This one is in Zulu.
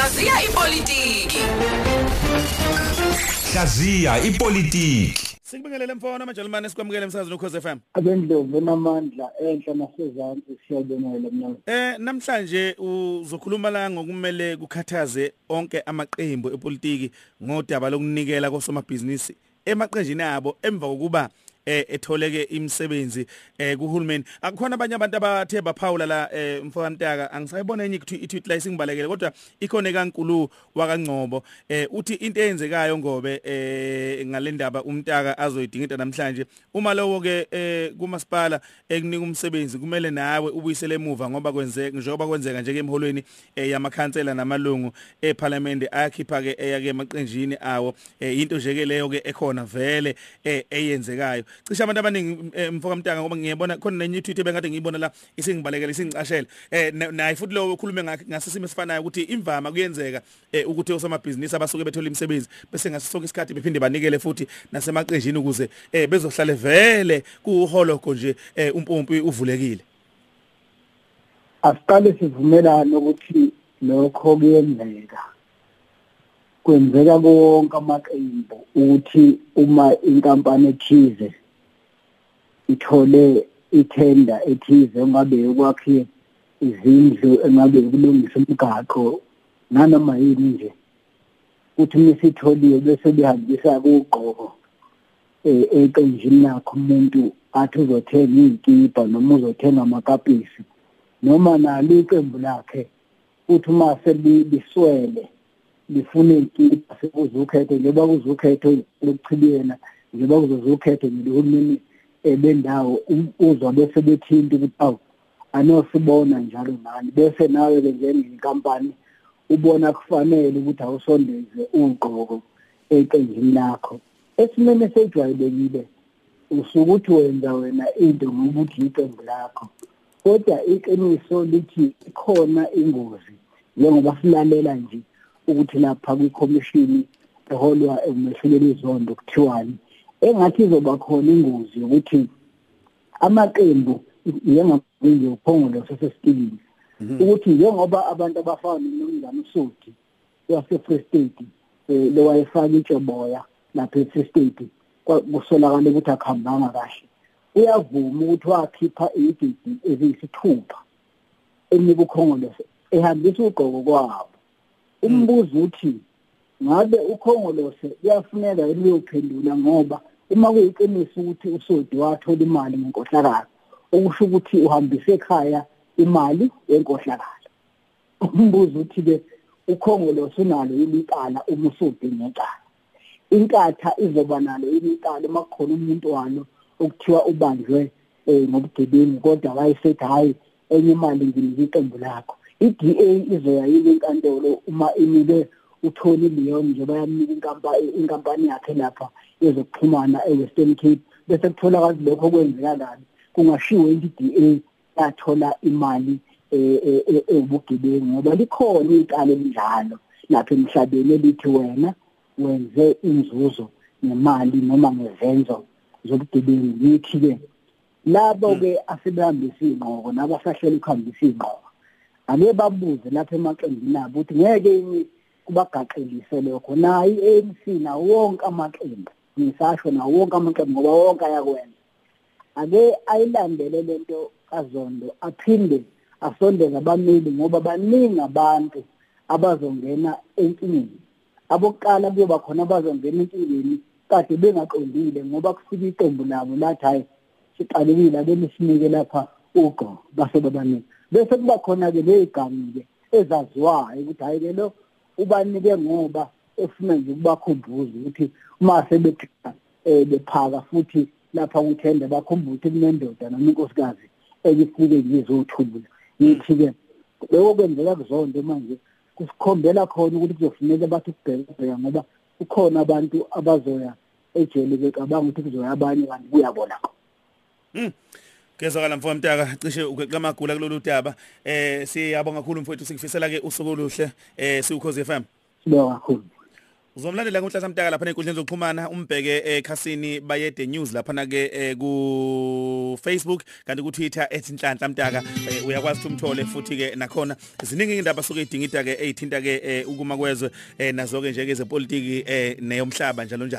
Hlaziya ipolitiki. Hlaziya ipolitiki. Sikubingelele mfowethu amajalimane sikwamukele emsakazweni ukhoze FM. abendlovu enamandla enhla nasezantsi siyabonela mna Eh namhlanje uzokhuluma la ngokumele kukhathaze onke amaqembu epolitiki ngodaba lokunikela kosomabhizinisi emaqenjini abo emva kokuba etholeke imisebenzi eh kuhulumeni. Akukhona abanye abantu abathe baphawula la eh mfowethu Ntaka angisayibona enye i-tweet la isingibalekele kodwa ikhona kaNkulu wakangcobo eh uthi into eyenzekayo ngobe eh ngalendaba umntaka azoyidingida namhlanje uma lowo ke eh kumasipala ekunika umsebenzi kumele nawe ubuyisele emuva ngoba kwenzeka njengoba kwenzeka nje emholweni eh, yamakhansela namalungu eParliament ayakhipha ke eyake emaqenjini awo eh, into nje ke leyo ke ekhona vele eh, eyenzekayo. Cishe abantu abaningi eh, mfoka mntanga ngoba ngiyabona khona nenye tweet ebengade ngiyibona la isingibalekela isingicashela eh na- naye futhi lo ukhulume ngakhe ngasisimo esifanayo ukuthi imvama kuyenzeka eh, ukuthi osomabhizinisi abasuke bethola imisebenzi bese ngasonke isikhathi bephinde banikele futhi nasemaqenjini ukuze eh, bezohlale vele kuholoko nje umpompi uvulekile. Asiqale sivumelane ukuthi lokho kuyenzeka. Kwenzeka konke amaqembu ukuthi uma inkampani ethize ithole ithenda ethize engabe ukwakhe izindlu engabe ukulungisa umgaqo nanoma yini nje. Uthi misitholiwe bese behambisa kugqoko eh eqenjini lakho umuntu athi uzothenga izikipa noma uzothenga amakapisi noma nalo iqembu lakhe uthi uma selibiswele lifune ikipa sekuzukhethe njengoba kuzukhethe lokuchibiyena njengoba kuzokhethe ngelihulumeni ebendawo um- uzwa bese bethinta ukuthi awu anosibona njalo nani. Bese nawe ke njengenkampani ubona kufanele ukuthi awusondeze ugqoko eqenjini lakho. Esimene sejwayelekile usukuthi wenza wena into ngokuthi iqembu lakho kodwa iqiniso lithi ikhona ingozi njengoba silalela nje ukuthi lapha kwikhomishini eholwa emehluleli izondo kuthiwani engathi izoba khona ingozi yokuthi amaqembu njengamanje uphongolo sesestilini ukuthi njengoba abantu abafana nomnumzana uSudi wase-Free State eh lowayefaka itshoboya lapha e-Free State kwa- kusolakala ukuthi akuhambanga kahle. Uyavuma ukuthi wakhipha igidi eziyisithupha enika ukhongolose ehambisa ugqoko kwabo. Umbuzo uthi ngabe ukhongolose kuyafuneka yini uyophendula ngoba uma kuyiqiniso ukuthi usodi wathola imali ngenkohlakalo okusho ukuthi uhambise ekhaya imali yenkohlakalo. Umbuzo uthi ke ukhongolose unalo ilicala uma usodi ngecala inkatha izoba nalo ilicala uma kukhona umuntu walo okuthiwa ubanjwe eh ngobugebengu kodwa wayesethi hayi enye imali nginika iqembu lakho. i-DA izoya yini inkantolo uma inike uTony Leon njengoba yamnika inkampani inkampani yakhe lapha yezokuxhumana eWestern Cape. Bese kutholakala lokho kwenzeka kabi kungashiwo i-DA yathola imali eh, eh, eh, ebugebengu ngoba likhona icala elinjalo lapha emhlabeni elithi wena wenze inzuzo nemali noma ngezenzo zobugebengu. Yithi ke labo ke asebehambisa ingqoko nabasahlela ukuhambisa ingqoko ake babuze lapha emaqembini abo ukuthi ngeke yini kubagaxelise lokho nayi i-ANC nawo wonke amaqembu ngisasho nawo wonke amaqembu ngoba wonke ayakwenza. Ake ayilandele lento kaZondo aphinde asondeze abameli ngoba baningi abantu abazongena enkingeni abokuqala kuyoba khona abazongena enkingeni kade bengaqondile ngoba kufika iqembu labo lathi hayi siqalekile ake lisinike lapha uqo base babaningi bese kuba khona ke leyigami ke ezaziwayo ukuthi hayi ke lo ubanike ngoba efuna nje ukubakhumbuza ukuthi uma sebephika eh bephaka futhi lapha kuthende bakhumbuze ukuthi kunendoda noma inkosikazi ekufike ngizothula yithi ke lokho kwenzeka kuzondo manje kusikhombela khona ukuthi kuzofuneka bathi kubhekabheka ngoba kukhona abantu abazoya ejele becabanga ukuthi kuzoya abanye kanti kuyabona khona Kezwakala mfowethu Mtaka cishe ukweqamagula kulolu daba. Eh siyabonga kakhulu mfowethu sikufisela ke usuku oluhle eh siukhoze FM sibonga kakhulu. Uzomlandela kuNhlasa Mtaka lapha enkundleni zokuxhumana umbheke ekhasini bayede news lapha na ke ku Facebook kanti ku Twitter @nhlanhla mtaka. Eh, uyakwazi umthole futhi ke nakhona. Ziningi indaba soke idingida ke ezithinta ke ukuma kwezwe eh, nazo ke njeke zepolitiki neyomhlaba njalo njalo